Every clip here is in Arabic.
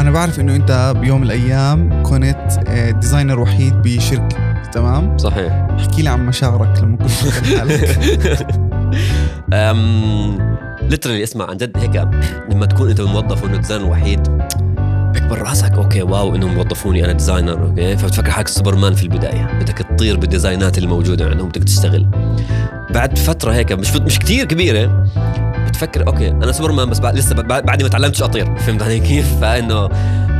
أنا بعرف إنه أنت بيوم من الأيام كنت آه، designer وحيد بشركة تمام؟ صحيح. احكي لي عن مشاعرك لما كنت حالك أم literally اسمع عن جد هيك لما تكون أنت موظف وإنه designer وحيد بكبر رأسك okay wow انهم وظفوني أنا designer okay؟ فبتفكر حالك سوبرمان في البداية. بدك تطير بالديزاينات الموجودة عندهم بدك تشتغل. بعد فترة هيك مش مش كثير كبيرة بتفكر okay أنا سوبرمان بس بعد لسه بعد ما تعلمتش أطير. فهمت علي كيف؟ فإنه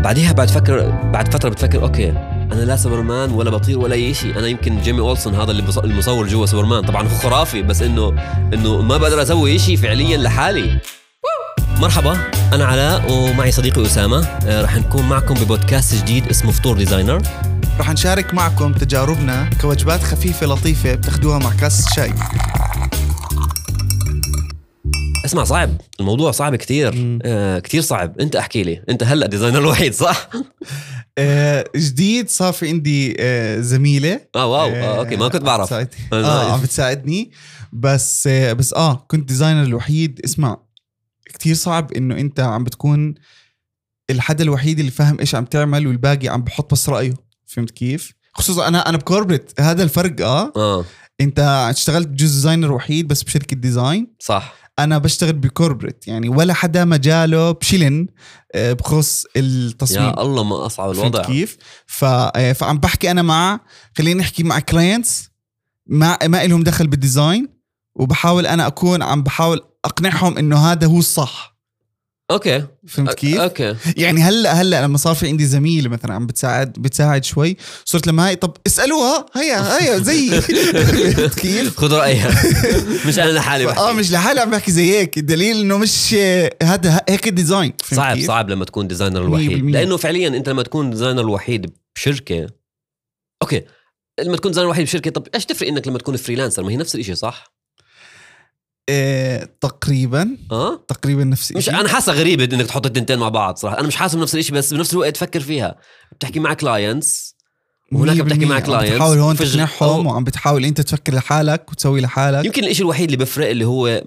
بعديها بعد فكر بعد فترة بتفكر okay أنا لا سوبرمان ولا بطير ولا أي شيء. أنا يمكن جيمي أولسون هذا اللي المصور جوا سوبرمان طبعا هو خرافي بس انه إنه ما بقدر أسوي شيء فعليا لحالي. مرحبا أنا علاء ومعي صديقي أسامة. آه، رح نكون معكم ببودكاست جديد اسمه فطور designer. رح نشارك معكم تجاربنا كوجبات خفيفة لطيفة بتاخدوها مع كاس شاي. اسمع صعب. الموضوع صعب كثير مم. آه كثير صعب. انت احكي لي. انت هلا designer الوحيد صح؟ آه جديد صار في عندي آه زميلة. آه واو. آه okay ما كنت بعرف. بتساعدني. آه، آه عم بتساعدني بس آه بس آه كنت designer الوحيد. اسمع كتير صعب إنه أنت عم بتكون الحدا الوحيد اللي فاهم إيش عم تعمل والباقي عم بحط بس رأيه. فهمت كيف؟ خصوصا أنا أنا ب corporate هذا الفرق آه. آه. أنت اشتغلت بجوز designer وحيد بس بشركة design. صح. أنا بشتغل ب corporate يعني ولا حدا مجاله بشلن آه، بخص التصميم. يا الله ما أصعب الوضع. كيف؟ ف... آه، فعم بحكي أنا مع خلينا نحكي مع clients ما ما لهم دخل بال design وبحاول أنا أكون عم بحاول أقنعهم إنه هذا هو الصح. okay. فهمت كيف؟ okay. يعني هلا هلأ لما صار في عندي زميله مثلا عم بتساعد بتساعد شوي صرت لما هاي طب اسألوها هيا هيا زي فهمت كيف؟ خذ رأيها. مش أنا لحالي بحكي. آه مش لحالي عم بحكي زي هيك. الدليل إنه مش هذا هيك ال design صعب كيف؟ صعب لما تكون designer الوحيد. 100%. لأنه فعليا أنت لما تكون designer الوحيد بشركة okay. لما تكون designer الوحيد بشركة طب إيش تفرق إنك لما تكون freelancer ما هي نفس الشيء صح؟ تقريبا أه؟ تقريبا نفس مش الشيء أنا حاسة غريبه إنك تحط التنتين مع بعض صراحة. أنا مش حاسه نفس الشيء بس بنفس الوقت فكر فيها. بتحكي مع clients وهناك بتحكي مع clients بتحاول هون تقنعهم وعم بتحاول أنت تفكر لحالك وتسوي لحالك. يمكن الإشي الوحيد اللي بفرق اللي هو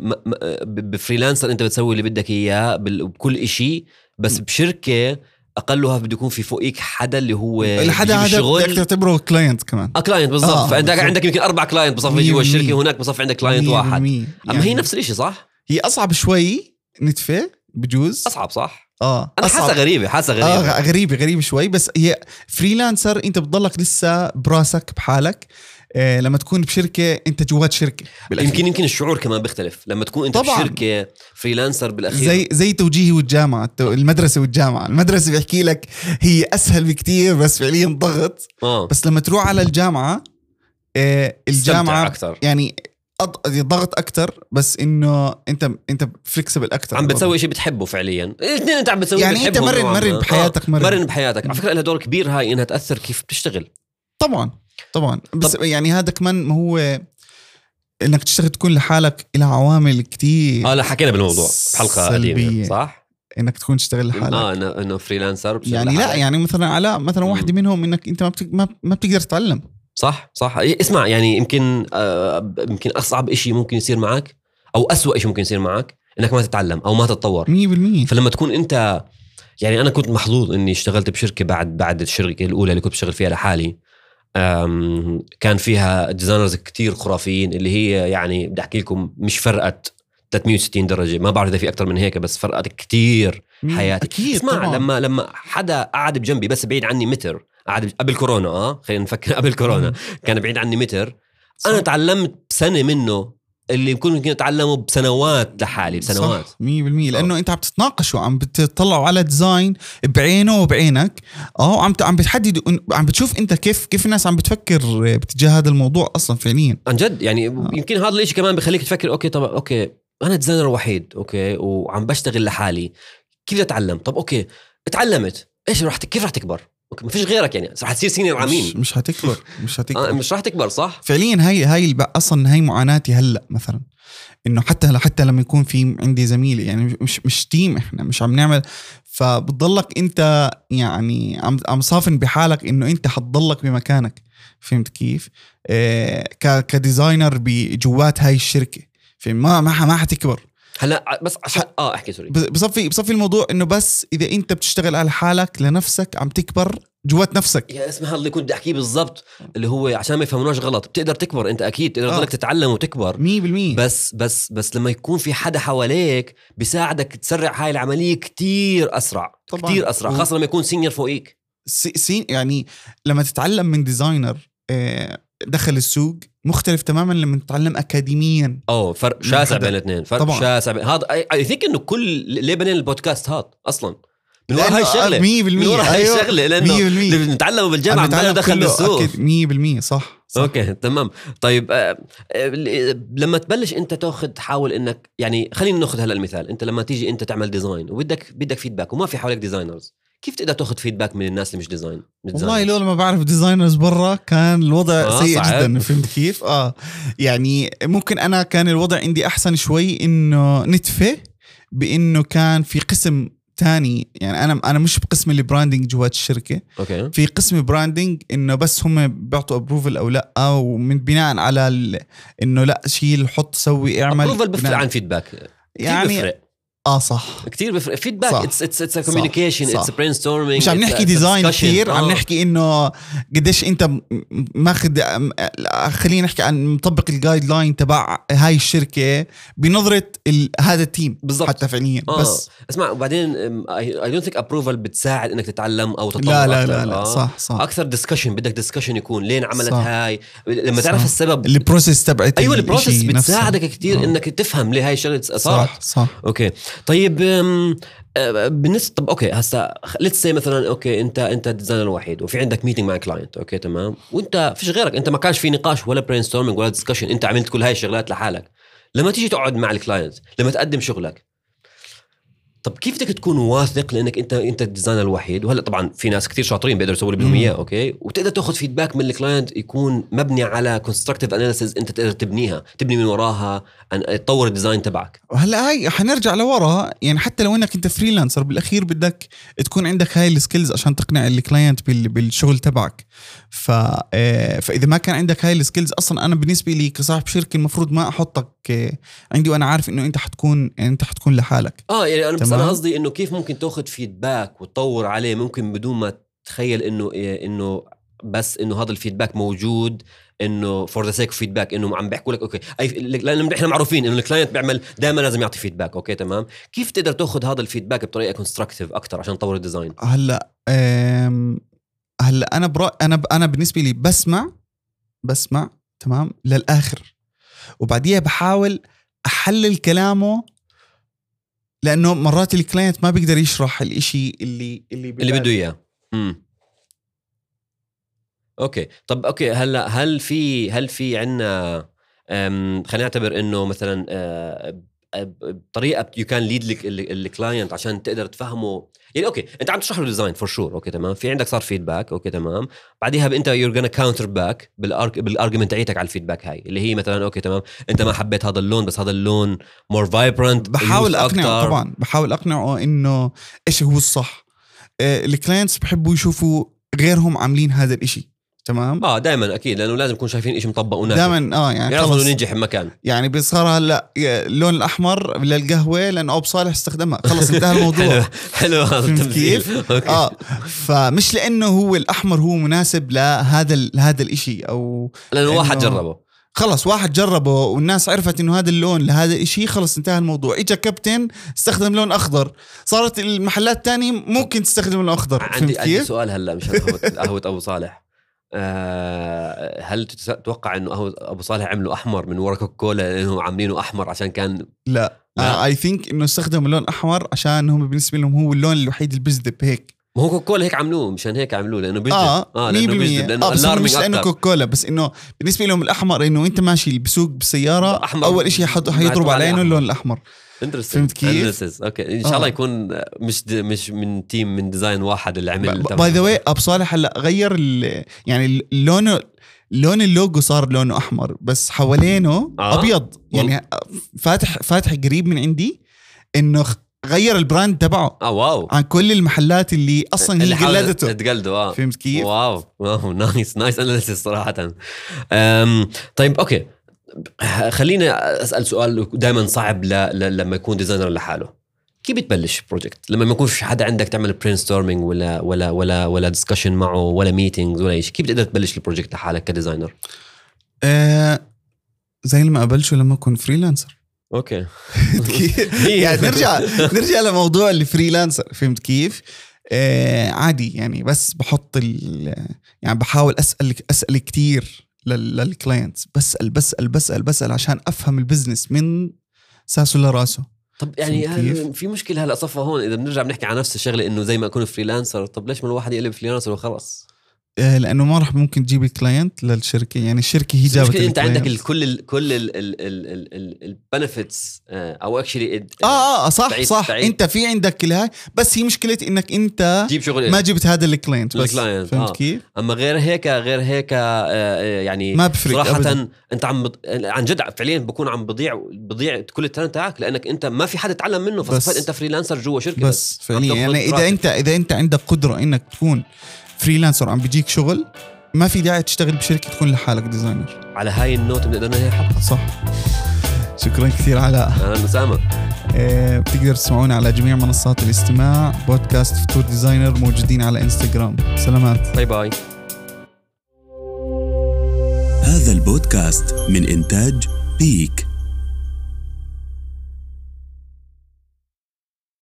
ب freelancer أنت بتسوي اللي بدك إياه بكل إشي بس بشركة أقلها بده يكون في فوقيك حدا اللي هو الحدا هذا بدك تعتبره client كمان آه client بالضبط آه، بالضبط. عندك يمكن أربع client بصفي مية جوا. الشركة وهناك بصفي عندك client مية واحد بالمية. أما يعني هي نفس الشيء صح؟ هي أصعب شوي نتفه بجوز أصعب صح؟ آه أنا. حاسة غريبة حاسة غريبة آه غريبة غريبة شوي بس هي freelancer أنت بتضلك لسه براسك بحالك آه لما تكون بشركة أنت جوات شركة. بالأخير. يمكن يمكن الشعور كمان بيختلف. لما تكون أنت طبعاً. بشركة freelancer بالأخير. زي زي توجيهي والجامعة. المدرسة والجامعة. المدرسة بيحكي لك هي أسهل بكتير بس فعليا ضغط. آه. بس لما تروح على الجامعة آه الجامعة أكثر. يعني أض- ضغط أكثر بس إنه انت أنت flexible أكثر. عم بتسوي شيء بتحبه فعليا. الاثنين أنت عم بتسوي يعني أنت مرن مرن بحياتك مرن, مرن بحياتك. على فكرة لها دور كبير هاي إنها تأثر كيف بتشتغل. طبعا. طبعا بس طب- يعني هذا كمان ما هو إنك تشتغل تكون لحالك لها عوامل كتير آه لا حكينا بالموضوع بحلقة قديمة. صح؟ إنك تكون تشتغل لحالك آه إنه انه فريلانسر يعني لا لحالك. يعني مثلا علاء مثلا مم. واحدة منهم إنك أنت ما بتك ما, بتقدر تتعلم صح صح إيه، اسمع يعني يمكن آه يمكن أصعب شيء ممكن يصير معك أو أسوأ شيء ممكن يصير معك إنك ما تتعلم أو ما تتطور 100% فلما تكون أنت يعني أنا كنت محظوظ إني اشتغلت بشركة بعد بعد الشركة الأولى اللي كنت بشتغل فيها لحالي كان فيها ديزاينرز كتير خرافيين اللي هي يعني بدي أحكي لكم مش فرقت 360 درجة. ما بعرف إذا في أكثر من هيك بس فرقت كتير حياتي. أكيد اسمع طبعا. لما لما حدا قعد بجنبي بس بعيد عني متر قعد قبل كورونا آه خلينا نفكر قبل كورونا. كان بعيد عني متر. أنا تعلمت بسنه منه اللي يمكن يمكن اتعلمه بسنوات لحالي بسنوات. صح 100% لأنه أنت عم تتناقشوا عم بتطلعوا على design بعينه وبعينك. آه عم عم بتحدد عم بتشوف أنت كيف كيف الناس عم بتفكر باتجاه هذا الموضوع أصلا فعليا. عن جد يعني آه. يمكن هذا الشيء كمان بخليك تفكر okay طب okay أنا designer وحيد okay وعم بشتغل لحالي كيف بدي أتعلم؟ طب okay اتعلمت إيش رح كيف رح تكبر؟ ما فيش غيرك يعني رح تصير senior مش, على مين مش هتكبر مش هتكبر. آه مش رح تكبر صح؟ فعليا هاي هاي أصلا هاي معاناتي هلأ مثلا إنه حتى حتى لما يكون في عندي زميل يعني مش مش team إحنا مش عم نعمل فبتضلك أنت يعني عم عم صافن بحالك إنه أنت حتضلك بمكانك. فهمت كيف؟ إيه ك designer بجوات هاي الشركة. فما ما ما حتكبر. هلا بس عشان آه احكي sorry. بصفي بصفي الموضوع إنه بس إذا أنت بتشتغل على حالك لنفسك عم تكبر جوات نفسك. يا اسمع هذا اللي كنت أحكيه بالضبط اللي هو عشان ما يفهموناش غلط. بتقدر تكبر أنت أكيد تقدر آه. تضلك تتعلم وتكبر. 100% بس بس بس لما يكون في حدا حواليك بيساعدك تسرع هاي العملية كتير أسرع طبعاً. كتير أسرع خاصة لما يكون senior فوقيك. سي- سين يعني لما تتعلم من designer آه، دخل السوق مختلف تماما لما تتعلم اكاديميا. أوه فرق شاسع. بين الاثنين فرق طبعاً. شاسع بين هذا I think إنه كل ليه بنينا البودكاست هذا أصلا؟ من ورا هاي الشغلة. 100% من ورا هاي أيوه، الشغلة لأنه 100% اللي بنتعلمه بالجامعة نتعلم دخل بالسوق أكيد 100% صح, صح. okay تمام. طيب آه، آه، لما تبلش أنت تأخذ تحاول إنك يعني خلينا نأخذ هلا المثال أنت لما تيجي أنت تعمل design وبدك بدك feedback وما في حواليك designers كيف تقدر تاخذ feedback من الناس اللي مش design والله؟ لولا ما بعرف designers برا كان الوضع آه، سيء صعب. جدا فهمت كيف؟ آه. يعني ممكن أنا كان الوضع عندي أحسن شوي إنه نتفه بإنه كان في قسم تاني. يعني أنا أنا مش بقسم ال branding جوات الشركة. okay. في قسم branding إنه بس هم بيعطوا approval أو لأ ومن بناء على إنه لأ شيل حط سوي اعمل. approval بناء- عن feedback يعني آه صح كثير بيفرق feedback. It's it's it's. communication. It's brainstorming مش عم نحكي design كثير. عم نحكي إنه قديش أنت ماخذ خلينا نحكي عن مطبق ال guideline تبع هاي الشركة بنظرة ال- هذا ال team بالضبط. حتى فعليا آه. بس اسمع وبعدين I don't think approval بتساعد إنك تتعلم أو تطور لا لا. لا, لا آه. صح صح أكثر discussion بدك discussion يكون لين عملت صح. هاي لما صح. تعرف السبب ال process تبعت أيوه ال process. بتساعدك كثير آه. إنك تفهم ليه هاي الشغلة صارت صح صح okay طيب أه، بالنسبة طب okay هسا let's say مثلا okay انت أنت ال designer الوحيد وفي عندك meeting مع client okay تمام؟ وأنت فيش غيرك أنت ما كانش في نقاش ولا brain ولا discussion أنت عملت كل هاي الشغلات لحالك. لما تيجي تقعد مع ال client لما تقدم شغلك طب كيف بدك تكون واثق لأنك انت أنت ال designer الوحيد؟ وهلأ طبعا في ناس كثير شاطرين بيقدروا يسووا اللي بدهم. إياه okay؟ وتقدر تاخذ feedback من ال client يكون مبني على constructive analysis أنت تقدر تبنيها تبني من وراها تطور ال design تبعك. هلا هاي حنرجع لورا يعني حتى لو إنك أنت freelancer بالأخير بدك تكون عندك هاي ال skills عشان تقنع ال client بال- بالشغل تبعك. ف آه، فإذا ما كان عندك هاي ال skills أصلا أنا بالنسبة لي كصاحب شركة المفروض ما أحطك آه، عندي وأنا عارف إنه أنت حتكون أنت حتكون لحالك. آه يعني أنا بس. أنا قصدي إنه كيف ممكن تأخذ feedback وتطور عليه ممكن بدون ما تتخيل إنه إيه إنه بس إنه هذا ال feedback موجود إنه for the sake feedback إنه عم بيحكوا لك okay. أي لأن إحنا معروفين إنه ال client بيعمل دائما لازم يعطي feedback okay تمام؟ كيف تقدر تأخذ هذا ال feedback بطريقة constructive أكثر عشان تطور ال design هلأ هلأ أنا برا أنا ب- أنا بالنسبة لي بسمع بسمع تمام للآخر. وبعديها بحاول أحلل كلامه لأنه مرات ال client ما بيقدر يشرح الإشي اللي اللي اللي بده إياه. okay. طب okay هلأ هل في هل في عنا أم، خلينا نعتبر إنه مثلا آه، بطريقة you can lead ال client عشان تقدر تفهمه. يعني okay أنت عم تشرح له design for sure okay تمام؟ في عندك صار feedback okay تمام؟ بعديها أنت you're gonna counter back بال argument تاعيتك على ال feedback هاي اللي هي مثلا okay تمام؟ أنت ما حبيت هذا اللون بس هذا اللون more vibrant بحاول أقنعه طبعا. بحاول أقنعه إنه إيش هو الصح. آه، ال clients بحبوا يشوفوا غيرهم عاملين هذا الإشي. تمام؟ آه دائما أكيد لأنه لازم يكون شايفين شيء مطبق ونافع دائما آه يعني خلص انه ننجح بمكان. يعني بصار هلا اللون الأحمر للقهوة لأنه ابو صالح استخدمها. خلص انتهى حلو الموضوع. حلو هذا فهمت التمثيل كيف؟ آه فمش لأنه هو الأحمر هو مناسب لهذا ال- هذا الإشي أو لأنه واحد جربه. خلص واحد جربه والناس عرفت إنه هذا اللون لهذا الإشي خلص انتهى الموضوع. اجى كابتن استخدم لون أخضر. صارت المحلات الثانية ممكن تستخدم لون أخضر. عندي عندي؟ سؤال هلا مش قهوه أبو صالح. آه، هل تتوقع إنه أبو صالح عملوا أحمر من ورا كوكولا لأنه عاملينه أحمر عشان كان لا لا. I think إنه استخدموا لون أحمر عشان هم بالنسبة لهم هو اللون الوحيد اللي بيجذب هيك ما هو كوكولا هيك عملوه مشان هيك عملوه لأنه بيجذب آه 100% لأنه بيجذب لأنه آه بس مش لأنه. كوكولا بس إنه بالنسبة لهم الأحمر إنه انت ماشي بسوق بالسيارة أحمر. أول شيء حيضرب عينه اللون الأحمر. فهمت كيف؟ okay إن شاء الله آه. يكون مش مش من team من design واحد اللي عمل by the why أبو صالح هلأ غير يعني لونه لون اللوجو صار لونه أحمر بس حوالينه آه؟ أبيض يعني فاتح فاتح قريب من عندي إنه غير ال brand تبعه. آه wow. عن كل المحلات اللي أصلا هي اللي حاولت قلدته. تقلده آه. فهمت كيف؟ wow. wow nice nice analysis صراحة. أم طيب okay. خليني أسأل سؤال دائما صعب ل... ل... لما يكون designer لحاله. كيف بتبلش project لما ما يكون في حدا عندك تعمل brainstorming ولا ولا ولا ولا discussion معه ولا meetings ولا شيء كيف بتقدر تبلش ال project لحالك ك designer آه زي لما أبلشه لما أكون freelancer okay. يعني نرجع نرجع لموضوع ال freelancer. فهمت كيف؟ آه عادي يعني بس بحط ال يعني بحاول أسأل أسأل كثير لل clients بسال بسال بسال بسأل عشان أفهم ال business من ساسه لراسه. طب يعني في مشكلة هلا صفى هون إذا بنرجع بنحكي على نفس الشغلة إنه زي ما اكون freelancer طب ليش ما الواحد يقلب freelancer وخلص؟ لأنه ما راح ممكن تجيب ال client للشركة يعني الشركة هي جابت إنت عندك ال client. الكل ال كل ال benefits أو actually آه آه صح بعيد- صح بعيد. أنت في عندك كل هاي بس هي مشكلة إنك أنت تجيب شغل ما جبت هذا ال client بس ال client، فهمت آه. كيف؟ أما غير هيك غير هيك آه، آه، يعني ما بفرق صراحة أبداً. أنت عم بض... عن جد فعليا بكون عم بضيع بضيع كل ال talent تاعك لأنك أنت ما في حدا يتعلم منه فصفيت أنت freelancer جوا شركه بس فعليا عم يعني إذا. انت إذا أنت عندك قدرة إنك تكون freelancer عم بيجيك شغل ما في داعي تشتغل بشركة تكون لحالك designer. على هاي ال note بنقدر ننهي الحلقة. صح. شكرا كثير علاء أهلا وسهلا. آه، بتقدر تسمعونا على جميع منصات الاستماع بودكاست فطور designer موجودين على إنستغرام. سلامات. باي باي. هذا البودكاست من إنتاج بيك.